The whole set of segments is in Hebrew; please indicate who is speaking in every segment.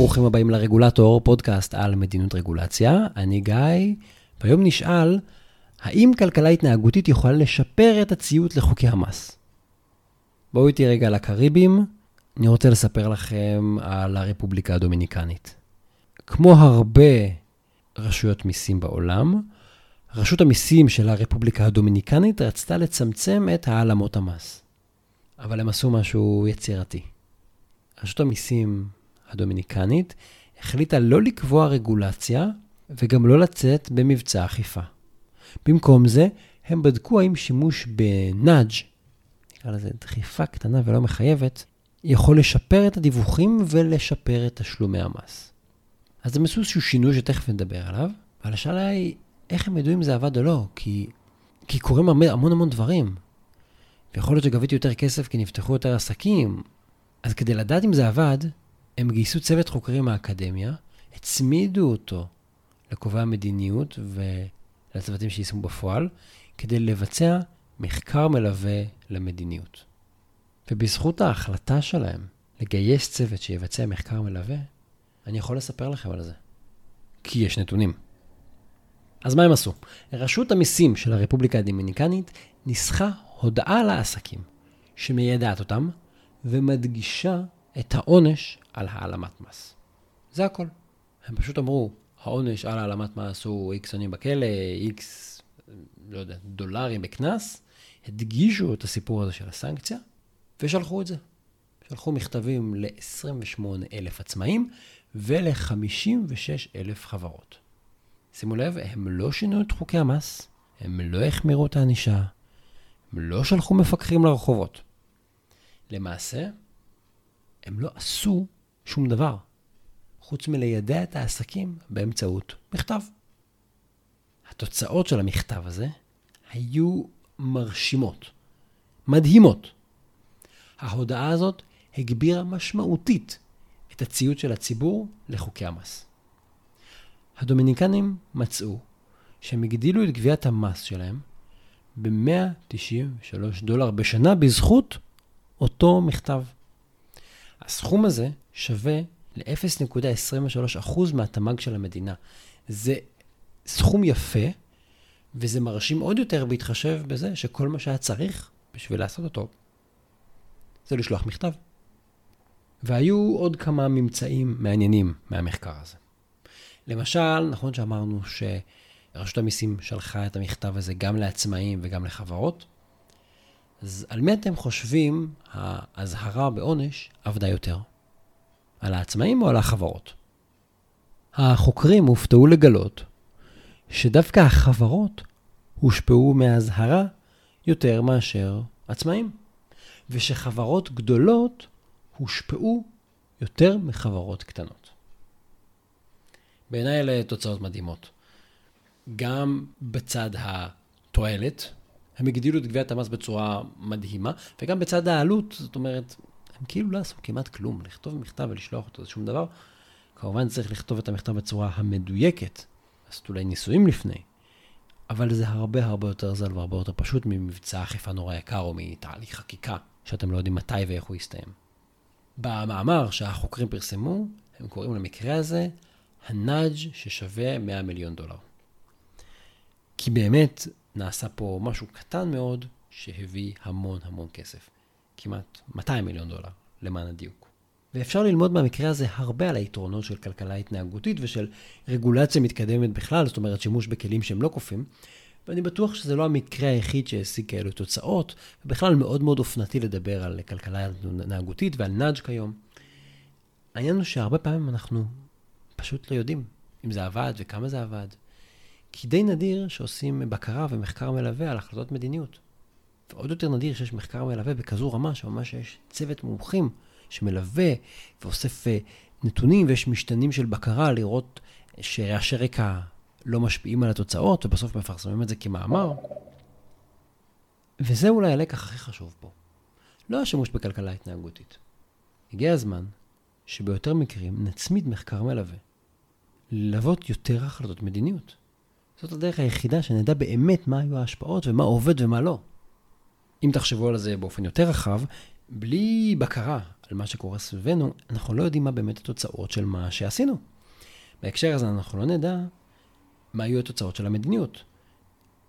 Speaker 1: ברוכים הבאים לרגולטור, פודקאסט על מדיניות רגולציה. אני גיא, והיום נשאל, האם כלכלה התנהגותית יכולה לשפר את הציות לחוקי המס? בואו איתי רגע לקריבים, אני רוצה לספר לכם על הרפובליקה הדומיניקנית. כמו הרבה רשויות מיסים בעולם, רשות המיסים של הרפובליקה הדומיניקנית רצתה לצמצם את העלמות המס. אבל הם עשו משהו יצירתי. רשות המיסים הדומיניקנית החליטה לא לקבוע רגולציה וגם לא לצאת במבצע אכיפה. במקום זה, הם בדקו האם שימוש בנאג', נקרא לזה דחיפה קטנה ולא מחייבת, יכול לשפר את הדיווחים ולשפר את תשלומי המס. אז הם עשו איזשהו שינוי שתכף נדבר עליו, אבל השאלה היא, איך הם ידעו אם זה עבד או לא? כי, כי קורים המון המון דברים. ויכול להיות שגביתי יותר כסף כי נפתחו יותר עסקים. אז כדי לדעת אם זה עבד, הם גייסו צוות חוקרים מהאקדמיה, הצמידו אותו לקובעי המדיניות ולצוותים שיישמו בפועל, כדי לבצע מחקר מלווה למדיניות. ובזכות ההחלטה שלהם לגייס צוות שיבצע מחקר מלווה, אני יכול לספר לכם על זה. כי יש נתונים. אז מה הם עשו? רשות המיסים של הרפובליקה הדומיניקנית ניסחה הודעה לעסקים שמיידעת אותם ומדגישה את העונש על העלמת מס. זה הכל. הם פשוט אמרו, העונש על העלמת מס הוא איקס שנים בכלא, איקס, לא יודע, דולרים בקנס, הדגישו את הסיפור הזה של הסנקציה, ושלחו את זה. שלחו מכתבים ל-28 אלף עצמאים ול-56 אלף חברות. שימו לב, הם לא שינו את חוקי המס, הם לא החמירו את הענישה, הם לא שלחו מפקחים לרחובות. למעשה, הם לא עשו שום דבר, חוץ מלידע את העסקים באמצעות מכתב. התוצאות של המכתב הזה היו מרשימות, מדהימות. ההודעה הזאת הגבירה משמעותית את הציות של הציבור לחוקי המס. הדומיניקנים מצאו שהם הגדילו את גביית המס שלהם ב-193 דולר בשנה בזכות אותו מכתב. הסכום הזה שווה ל-0.23% מהתמ"ג של המדינה. זה סכום יפה, וזה מרשים עוד יותר בהתחשב בזה שכל מה שהיה צריך בשביל לעשות אותו זה לשלוח מכתב. והיו עוד כמה ממצאים מעניינים מהמחקר הזה. למשל, נכון שאמרנו שרשות המיסים שלחה את המכתב הזה גם לעצמאים וגם לחברות, אז על מי אתם חושבים האזהרה בעונש עבדה יותר? על העצמאים או על החברות? החוקרים הופתעו לגלות שדווקא החברות הושפעו מהאזהרה יותר מאשר עצמאים, ושחברות גדולות הושפעו יותר מחברות קטנות. בעיניי אלה תוצאות מדהימות. גם בצד התועלת, הם הגדילו את גביית המס בצורה מדהימה, וגם בצד העלות, זאת אומרת, הם כאילו לא עשו כמעט כלום. לכתוב מכתב ולשלוח אותו זה שום דבר. כמובן צריך לכתוב את המכתב בצורה המדויקת, לעשות אולי ניסויים לפני, אבל זה הרבה הרבה יותר זל והרבה יותר פשוט ממבצע אכיפה נורא יקר או מתהליך חקיקה, שאתם לא יודעים מתי ואיך הוא יסתיים. במאמר שהחוקרים פרסמו, הם קוראים למקרה הזה הנאג' ששווה 100 מיליון דולר. כי באמת נעשה פה משהו קטן מאוד שהביא המון המון כסף. כמעט 200 מיליון דולר, למען הדיוק. ואפשר ללמוד מהמקרה הזה הרבה על היתרונות של כלכלה התנהגותית ושל רגולציה מתקדמת בכלל, זאת אומרת שימוש בכלים שהם לא קופים. ואני בטוח שזה לא המקרה היחיד שהשיג כאלו תוצאות, ובכלל מאוד מאוד אופנתי לדבר על כלכלה התנהגותית ועל נאג' כיום. העניין הוא שהרבה פעמים אנחנו פשוט לא יודעים אם זה עבד וכמה זה עבד. כי די נדיר שעושים בקרה ומחקר מלווה על החלטות מדיניות. ועוד יותר נדיר שיש מחקר מלווה בכזו רמה, שממש יש צוות מומחים שמלווה ואוסף אה, נתונים, ויש משתנים של בקרה לראות שרעשי רקע לא משפיעים על התוצאות, ובסוף מפרסמים את זה כמאמר. וזה אולי הלקח הכי חשוב פה. לא השימוש בכלכלה התנהגותית. הגיע הזמן שביותר מקרים נצמיד מחקר מלווה. ללוות יותר החלטות מדיניות. זאת הדרך היחידה שנדע באמת מה היו ההשפעות ומה עובד ומה לא. אם תחשבו על זה באופן יותר רחב, בלי בקרה על מה שקורה סביבנו, אנחנו לא יודעים מה באמת התוצאות של מה שעשינו. בהקשר הזה אנחנו לא נדע מה היו התוצאות של המדיניות.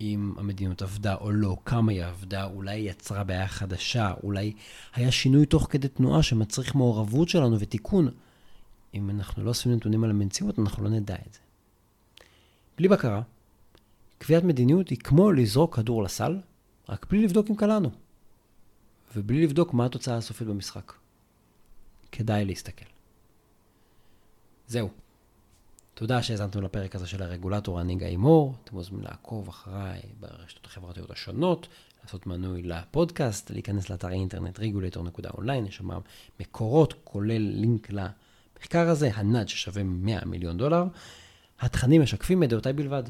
Speaker 1: אם המדיניות עבדה או לא, כמה היא עבדה, אולי היא יצרה בעיה חדשה, אולי היה שינוי תוך כדי תנועה שמצריך מעורבות שלנו ותיקון. אם אנחנו לא אוספים נתונים על המציאות, אנחנו לא נדע את זה. בלי בקרה, קביעת מדיניות היא כמו לזרוק כדור לסל, רק בלי לבדוק אם קלענו. ובלי לבדוק מה התוצאה הסופית במשחק. כדאי להסתכל. זהו. תודה שהאזנתם לפרק הזה של הרגולטור, אני גיא מור. אתם מוזמנים לעקוב אחריי ברשתות החברתיות השונות, לעשות מנוי לפודקאסט, להיכנס לאתר האינטרנט regulator.online, יש שם מקורות, כולל לינק למחקר הזה, הנאד ששווה 100 מיליון דולר. התכנים משקפים את דעותיי בלבד.